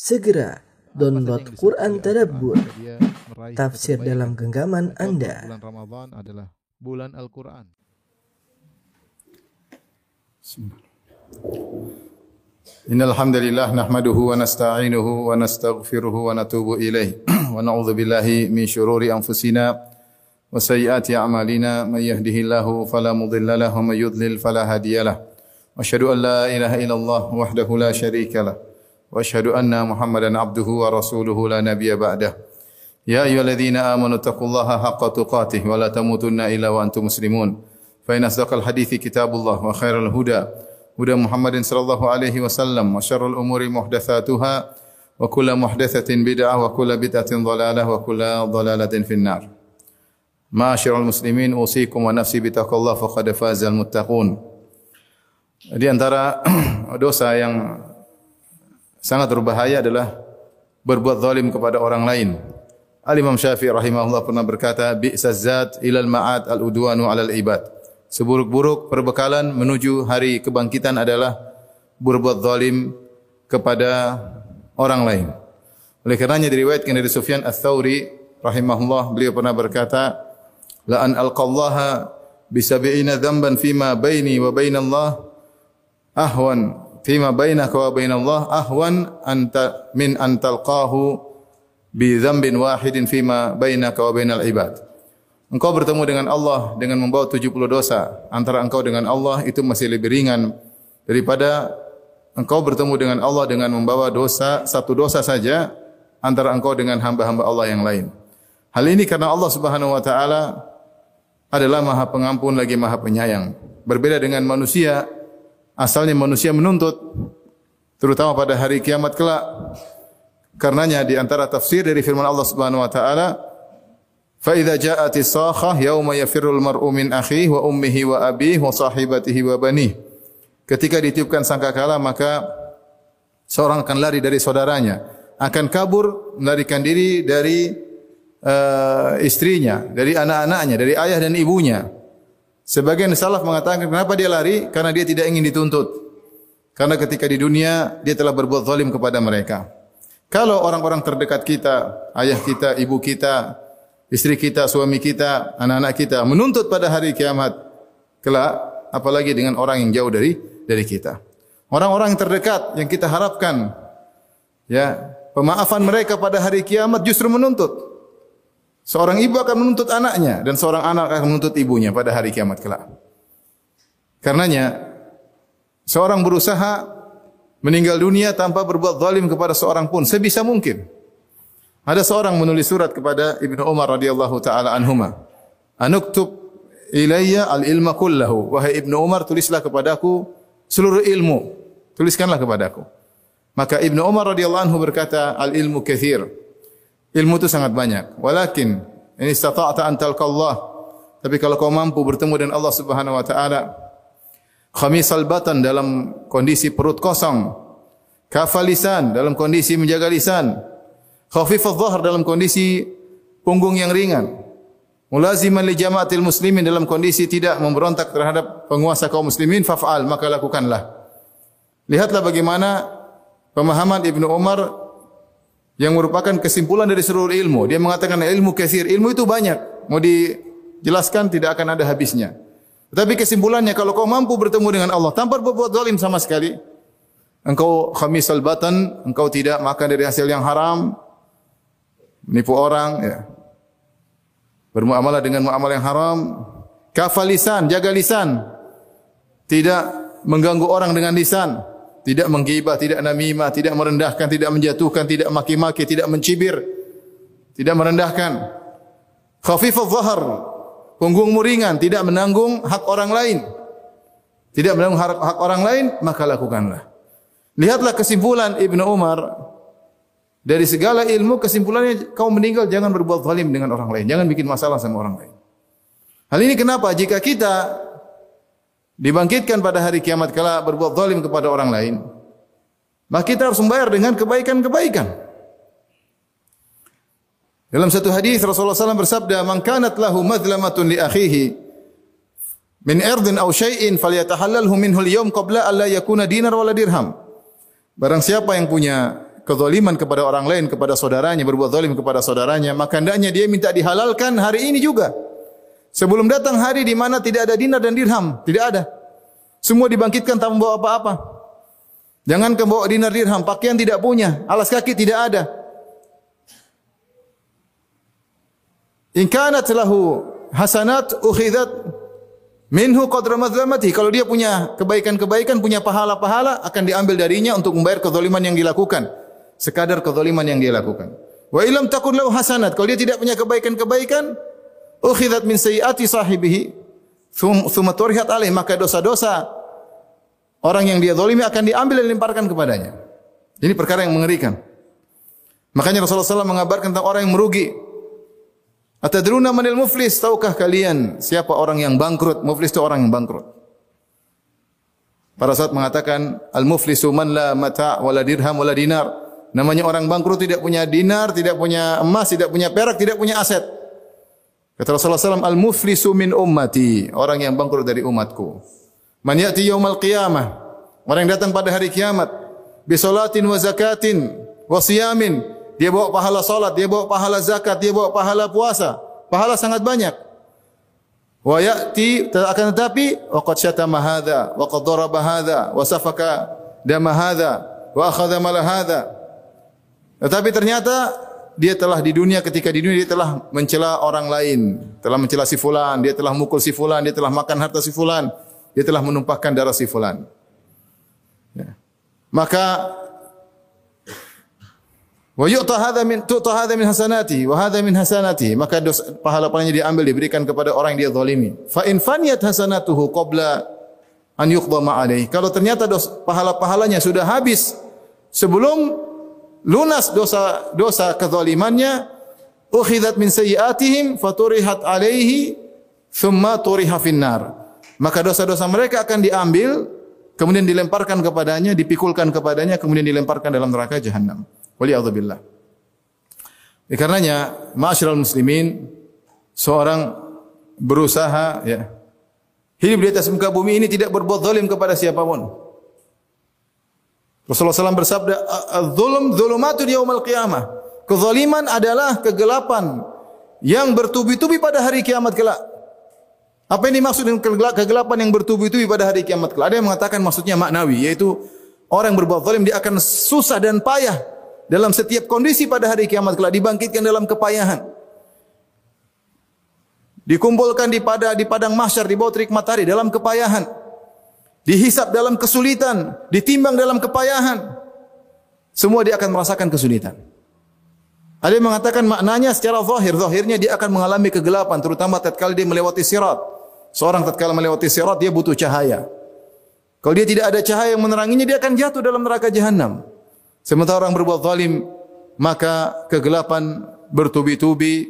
Segera download Quran Tadabbur, tafsir dalam genggaman Anda. Bulan Ramadan adalah bulan Al-Quran. إن الحمد لله نحمده ونستعينه ونستغفره ونتوب إليه ونعوذ بالله من شرور أنفسنا وسيئات أعمالنا من يهده الله فلا مضل له ومن يضلل فلا هادي له وأشهد أن لا إله إلا الله وحده لا شريك له وأشهد أن محمدا عبده ورسوله لا نبي بعده يا أيها الذين آمنوا اتقوا الله حق تقاته ولا تموتن إلا وأنتم مسلمون فإن أصدق الحديث كتاب الله وخير الهدى هدى محمد صلى الله عليه وسلم وشر الأمور محدثاتها وكل محدثة بدعة وكل بدعة ضلالة وكل ضلالة في النار معاشر المسلمين أوصيكم ونفسي بتقوى الله فقد فاز المتقون Di antara dosa yang sangat berbahaya adalah berbuat zalim kepada orang lain. Al-Imam Syafi'i rahimahullah pernah berkata, "Bi'sa zat ilal ma'ad al-udwanu 'alal ibad." Seburuk-buruk perbekalan menuju hari kebangkitan adalah berbuat zalim kepada orang lain. Oleh karenanya diriwayatkan dari Sufyan Ats-Tsauri rahimahullah beliau pernah berkata, "La an alqallaha bi sab'ina dhanban fima baini wa bainallah ahwan fima bainaka wa bainallah ahwan anta min an talqahu bi dhanbin wahidin fima bainaka wa bainal ibad. Engkau bertemu dengan Allah dengan membawa 70 dosa antara engkau dengan Allah itu masih lebih ringan daripada engkau bertemu dengan Allah dengan membawa dosa satu dosa saja antara engkau dengan hamba-hamba Allah yang lain. Hal ini karena Allah Subhanahu wa taala adalah Maha Pengampun lagi Maha Penyayang. Berbeda dengan manusia, asalnya manusia menuntut terutama pada hari kiamat kelak. Karenanya di antara tafsir dari firman Allah Subhanahu wa taala, "Fa idza ja'atis sakhah yauma mar'u min akhihi wa ummihi wa abihi wa sahibatihi wa banihi." Ketika ditiupkan sangkakala maka seorang akan lari dari saudaranya, akan kabur melarikan diri dari uh, istrinya, dari anak-anaknya, dari ayah dan ibunya. Sebagian salaf mengatakan kenapa dia lari? Karena dia tidak ingin dituntut. Karena ketika di dunia dia telah berbuat zalim kepada mereka. Kalau orang-orang terdekat kita, ayah kita, ibu kita, istri kita, suami kita, anak-anak kita menuntut pada hari kiamat kelak, apalagi dengan orang yang jauh dari dari kita. Orang-orang terdekat yang kita harapkan ya, pemaafan mereka pada hari kiamat justru menuntut. Seorang ibu akan menuntut anaknya dan seorang anak akan menuntut ibunya pada hari kiamat kelak. Karenanya seorang berusaha meninggal dunia tanpa berbuat zalim kepada seorang pun sebisa mungkin. Ada seorang menulis surat kepada Ibnu Umar radhiyallahu taala anhuma. Anuktub ilayya al-ilma kullahu. Wahai Ibnu Umar, tulislah kepadaku seluruh ilmu. Tuliskanlah kepadaku. Maka Ibnu Umar radhiyallahu anhu berkata, al-ilmu kathir. Ilmu itu sangat banyak. Walakin ini istata'ta an talqallah. Tapi kalau kau mampu bertemu dengan Allah Subhanahu wa taala, khamisal batan dalam kondisi perut kosong, kafalisan dalam kondisi menjaga lisan, khafifadh dhahr dalam kondisi punggung yang ringan, mulaziman li jamaatil muslimin dalam kondisi tidak memberontak terhadap penguasa kaum muslimin, faf'al maka lakukanlah. Lihatlah bagaimana pemahaman Ibnu Umar yang merupakan kesimpulan dari seluruh ilmu. Dia mengatakan ilmu kathir, ilmu itu banyak. Mau dijelaskan tidak akan ada habisnya. Tetapi kesimpulannya kalau kau mampu bertemu dengan Allah tanpa berbuat zalim sama sekali, engkau khamisal batan, engkau tidak makan dari hasil yang haram, menipu orang, ya. Bermuamalah dengan muamalah yang haram, kafal lisan, jaga lisan. Tidak mengganggu orang dengan lisan, tidak menggibah, tidak namimah, tidak merendahkan, tidak menjatuhkan, tidak maki-maki, tidak mencibir, tidak merendahkan. Khafifadh dhahr, punggungmu ringan, tidak menanggung hak orang lain. Tidak menanggung hak, hak orang lain, maka lakukanlah. Lihatlah kesimpulan Ibnu Umar dari segala ilmu kesimpulannya kau meninggal jangan berbuat zalim dengan orang lain, jangan bikin masalah sama orang lain. Hal ini kenapa? Jika kita dibangkitkan pada hari kiamat kala berbuat zalim kepada orang lain, maka kita harus membayar dengan kebaikan-kebaikan. Dalam satu hadis Rasulullah SAW bersabda, "Man kanat lahu madlamatun li akhihi min ardin aw syai'in falyatahallalhu minhu al-yawm qabla alla yakuna dinar wala dirham." Barang siapa yang punya kezaliman kepada orang lain, kepada saudaranya, berbuat zalim kepada saudaranya, maka hendaknya dia minta dihalalkan hari ini juga. Sebelum datang hari di mana tidak ada dinar dan dirham, tidak ada. Semua dibangkitkan tanpa membawa apa-apa. Jangan bawa dinar dirham, pakaian tidak punya, alas kaki tidak ada. In kanat lahu hasanat ukhidat minhu qadra madzlamati. Kalau dia punya kebaikan-kebaikan, punya pahala-pahala akan diambil darinya untuk membayar kezaliman yang dilakukan. Sekadar kezaliman yang dia lakukan. Wa ilam takun lahu hasanat. Kalau dia tidak punya kebaikan-kebaikan, ukhidat min sayyiati sahibihi thumma turihat alaih maka dosa-dosa orang yang dia zalimi akan diambil dan dilemparkan kepadanya. Ini perkara yang mengerikan. Makanya Rasulullah SAW mengabarkan tentang orang yang merugi. Atadruna manil muflis? Tahukah kalian siapa orang yang bangkrut? Muflis itu orang yang bangkrut. Para sahabat mengatakan al-muflisu man la mata' wala dirham wala dinar. Namanya orang bangkrut tidak punya dinar, tidak punya emas, tidak punya perak, tidak punya aset. Kata Rasulullah SAW, al-muflisu min ummati. Orang yang bangkrut dari umatku. Man ya'ti yaumal qiyamah. Orang yang datang pada hari kiamat. Bisolatin wa zakatin wa siyamin dia bawa pahala salat, dia bawa pahala zakat, dia bawa pahala puasa. Pahala sangat banyak. Wa ya'ti akan tetapi waqad syatama hadza wa qad daraba hadza wa safaka dama hadza wa akhadha mal hadza. Tetapi ternyata dia telah di dunia ketika di dunia dia telah mencela orang lain, telah mencela si fulan, dia telah mukul si fulan, dia telah makan harta si fulan, dia telah menumpahkan darah si fulan. Ya. Maka Wa yu'ta hadha min tu'ta hadha min hasanati wa hadha min hasanati. Maka dosa, pahala-pahalanya diambil diberikan kepada orang yang dia zalimi. Fa in faniyat hasanatuhu qabla an yuqda ma Kalau ternyata dos, pahala-pahalanya sudah habis sebelum lunas dosa dosa kezalimannya, ukhidat min sayyiatihim faturihat alaihi thumma turiha finnar. Maka dosa-dosa mereka akan diambil kemudian dilemparkan kepadanya, dipikulkan kepadanya, kemudian dilemparkan dalam neraka jahanam. Waliyadzubillah. Ya, karenanya, ma'asyiral muslimin, seorang berusaha ya hidup di atas muka bumi ini tidak berbuat zalim kepada siapa pun. Rasulullah SAW bersabda, "Zulm zulumatun yaumal qiyamah." Kezaliman adalah kegelapan yang bertubi-tubi pada hari kiamat kelak. Apa yang dimaksud dengan kegelapan yang bertubi-tubi pada hari kiamat kelak? Ada yang mengatakan maksudnya maknawi, yaitu orang yang berbuat zalim dia akan susah dan payah dalam setiap kondisi pada hari kiamat kelak dibangkitkan dalam kepayahan. Dikumpulkan di pada di padang mahsyar di bawah terik matahari dalam kepayahan. Dihisap dalam kesulitan, ditimbang dalam kepayahan. Semua dia akan merasakan kesulitan. Ada yang mengatakan maknanya secara zahir, zahirnya dia akan mengalami kegelapan terutama tatkala dia melewati sirat. Seorang tatkala melewati sirat dia butuh cahaya. Kalau dia tidak ada cahaya yang meneranginya dia akan jatuh dalam neraka jahanam. Sementara orang berbuat zalim, maka kegelapan bertubi-tubi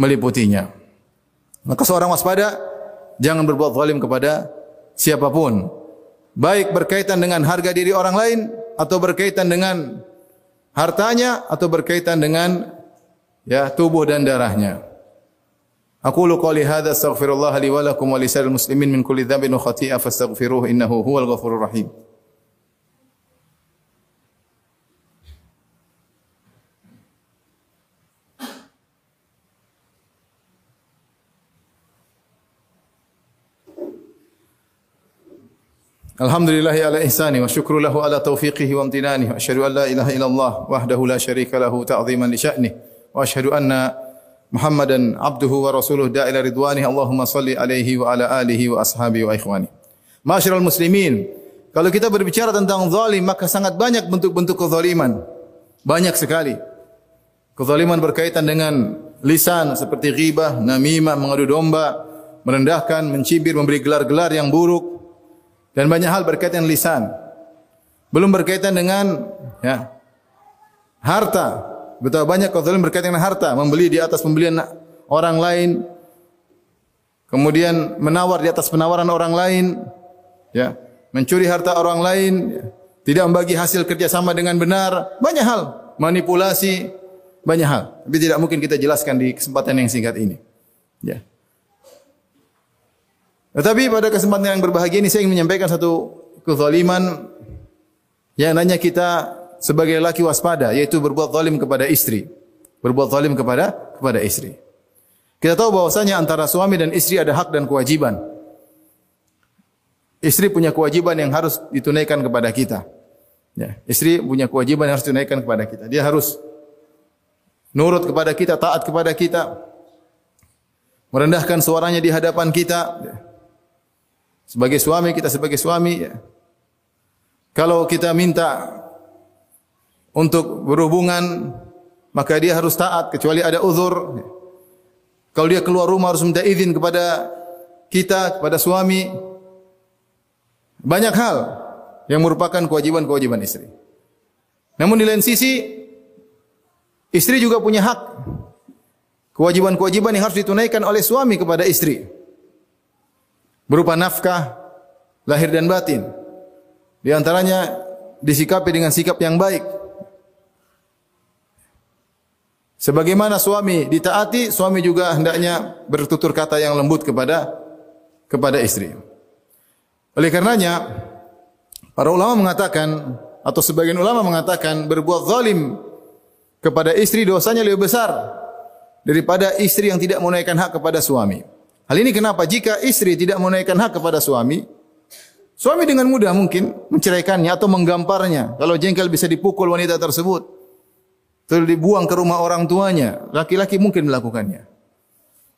meliputinya. Maka seorang waspada, jangan berbuat zalim kepada siapa pun. Baik berkaitan dengan harga diri orang lain, atau berkaitan dengan hartanya, atau berkaitan dengan ya tubuh dan darahnya. Aku lu qali hadza astaghfirullah li wa lakum wa lisal muslimin min kulli dhanbin wa khati'ah fastaghfiruhu innahu huwal ghafurur rahim. Alhamdulillahi ala ihsani wa syukru lahu ala taufiqihi wa amtinani. Wa asyhadu an la ilaha illallah wahdahu la syarika lahu ta'ziman li sya'ni wa asyhadu anna Muhammadan abduhu wa rasuluh da'ila ridwani. Allahumma salli alaihi wa ala alihi wa wa ikhwani. Masyarul muslimin kalau kita berbicara tentang zalim maka sangat banyak bentuk-bentuk kezaliman. Banyak sekali. Kezaliman berkaitan dengan lisan seperti ghibah, namimah, mengadu domba, merendahkan, mencibir, memberi gelar-gelar yang buruk, dan banyak hal berkaitan lisan. Belum berkaitan dengan ya, harta. Betapa banyak kezaliman berkaitan dengan harta, membeli di atas pembelian orang lain, kemudian menawar di atas penawaran orang lain, ya, mencuri harta orang lain, ya, tidak membagi hasil kerjasama dengan benar, banyak hal, manipulasi, banyak hal. Tapi tidak mungkin kita jelaskan di kesempatan yang singkat ini. Ya. Tetapi pada kesempatan yang berbahagia ini saya ingin menyampaikan satu kezaliman yang nanya kita sebagai laki waspada yaitu berbuat zalim kepada istri. Berbuat zalim kepada kepada istri. Kita tahu bahwasanya antara suami dan istri ada hak dan kewajiban. Istri punya kewajiban yang harus ditunaikan kepada kita. Ya, istri punya kewajiban yang harus ditunaikan kepada kita. Dia harus nurut kepada kita, taat kepada kita, merendahkan suaranya di hadapan kita. Ya. Sebagai suami, kita sebagai suami, ya. kalau kita minta untuk berhubungan, maka dia harus taat, kecuali ada uzur. Kalau dia keluar rumah harus minta izin kepada kita, kepada suami. Banyak hal yang merupakan kewajiban-kewajiban istri. Namun di lain sisi, istri juga punya hak. Kewajiban-kewajiban yang harus ditunaikan oleh suami kepada istri. Berupa nafkah, lahir dan batin. Di antaranya disikapi dengan sikap yang baik. Sebagaimana suami ditaati, suami juga hendaknya bertutur kata yang lembut kepada kepada istri. Oleh karenanya, para ulama mengatakan atau sebagian ulama mengatakan berbuat zalim kepada istri dosanya lebih besar daripada istri yang tidak menunaikan hak kepada suami. Hal ini kenapa? Jika istri tidak menunaikan hak kepada suami, suami dengan mudah mungkin menceraikannya atau menggamparnya. Kalau jengkel bisa dipukul wanita tersebut. Terus dibuang ke rumah orang tuanya. Laki-laki mungkin melakukannya.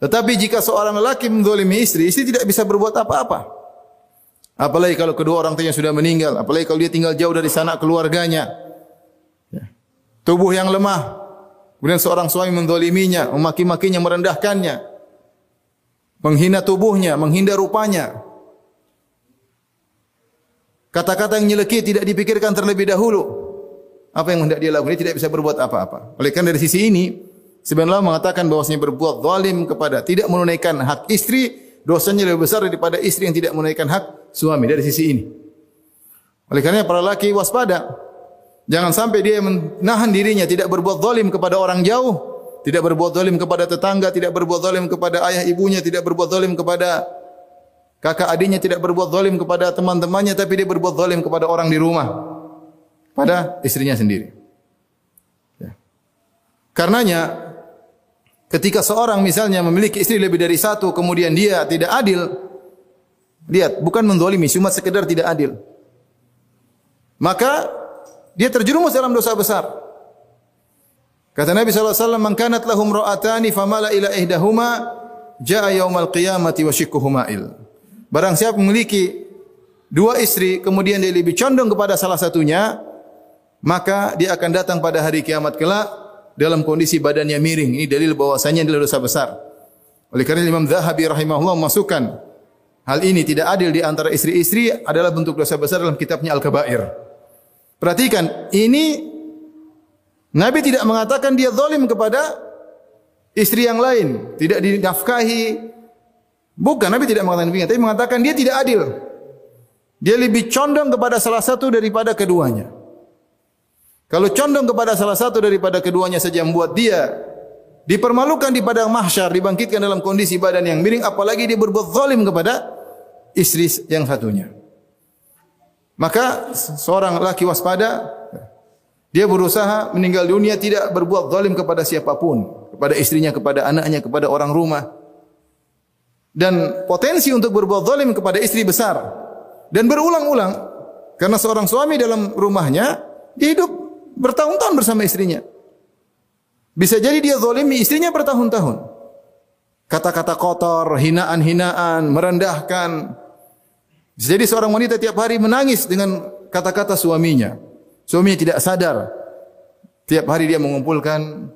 Tetapi jika seorang lelaki mendolimi istri, istri tidak bisa berbuat apa-apa. Apalagi kalau kedua orang tuanya sudah meninggal. Apalagi kalau dia tinggal jauh dari sana keluarganya. Ya. Tubuh yang lemah. Kemudian seorang suami mendoliminya, memaki-makinya, merendahkannya. Menghina tubuhnya, menghindar rupanya. Kata-kata yang nyelekit tidak dipikirkan terlebih dahulu. Apa yang hendak dia lakukan? Dia tidak bisa berbuat apa-apa. Oleh karena dari sisi ini, sebenarnya mengatakan bahwasanya berbuat zalim kepada tidak menunaikan hak istri, dosanya lebih besar daripada istri yang tidak menunaikan hak suami dari sisi ini. Oleh karena para laki waspada. Jangan sampai dia menahan dirinya tidak berbuat zalim kepada orang jauh, tidak berbuat zalim kepada tetangga, tidak berbuat zalim kepada ayah ibunya, tidak berbuat zalim kepada kakak adiknya, tidak berbuat zalim kepada teman-temannya, tapi dia berbuat zalim kepada orang di rumah pada istrinya sendiri. Ya. Karenanya ketika seorang misalnya memiliki istri lebih dari satu kemudian dia tidak adil, lihat bukan mendolimi, cuma sekedar tidak adil. Maka dia terjerumus dalam dosa besar. Kata Nabi SAW, Man kanat lahum ra'atani famala ila ihdahuma, ja'a yaumal qiyamati wa shikuhuma'il. Barang siapa memiliki dua istri, kemudian dia lebih condong kepada salah satunya, maka dia akan datang pada hari kiamat kelak dalam kondisi badannya miring. Ini dalil bahwasanya adalah dosa besar. Oleh karena Imam Zahabi rahimahullah memasukkan hal ini tidak adil di antara istri-istri adalah bentuk dosa besar dalam kitabnya Al-Kabair. Perhatikan, ini Nabi tidak mengatakan dia zalim kepada istri yang lain, tidak dinafkahi. Bukan, Nabi tidak mengatakan demikian, tapi mengatakan dia tidak adil. Dia lebih condong kepada salah satu daripada keduanya. Kalau condong kepada salah satu daripada keduanya saja membuat dia dipermalukan di padang mahsyar, dibangkitkan dalam kondisi badan yang miring, apalagi dia berbuat zalim kepada istri yang satunya. Maka seorang laki waspada, dia berusaha meninggal dunia tidak berbuat zalim kepada siapa pun, kepada istrinya, kepada anaknya, kepada orang rumah. Dan potensi untuk berbuat zalim kepada istri besar. Dan berulang-ulang karena seorang suami dalam rumahnya dia hidup bertahun-tahun bersama istrinya. Bisa jadi dia zolimi istrinya bertahun-tahun. Kata-kata kotor, hinaan-hinaan, merendahkan. Bisa jadi seorang wanita tiap hari menangis dengan kata-kata suaminya. Suaminya tidak sadar. Tiap hari dia mengumpulkan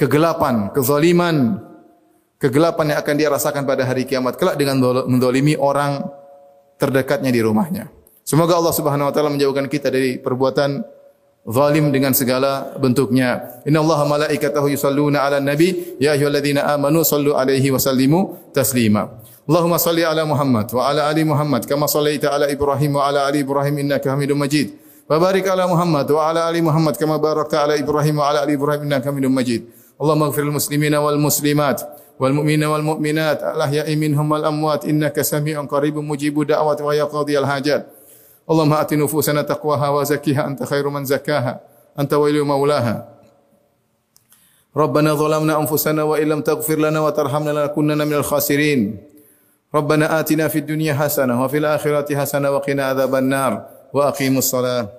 kegelapan, kezaliman, kegelapan yang akan dia rasakan pada hari kiamat kelak dengan mendolimi orang terdekatnya di rumahnya. Semoga Allah Subhanahu wa taala menjauhkan kita dari perbuatan zalim dengan segala bentuknya. Inna Allah malaikatahu yusalluna ala nabi ya ayyuhalladzina amanu sallu alaihi wa sallimu taslima. Allahumma salli ala Muhammad wa ala ali Muhammad kama sallaita ala Ibrahim wa ala ali Ibrahim innaka Hamidum Majid. وبارك على محمد وعلى آل محمد كما باركت على إبراهيم وعلى آل إبراهيم إنك حميد مجيد. اللهم اغفر للمسلمين والمسلمات والمؤمنين والمؤمنات الأحياء منهم والأموات إنك سميع قريب مجيب الدعوات ويا قاضي الحاجات. اللهم آت نفوسنا تقواها وزكها أنت خير من زكاها. أنت ولي مولاها. ربنا ظلمنا أنفسنا وإن لم تغفر لنا وترحمنا لنكونن من الخاسرين. ربنا آتنا في الدنيا حسنة وفي الآخرة حسنة وقنا عذاب النار. وأقيموا الصلاة.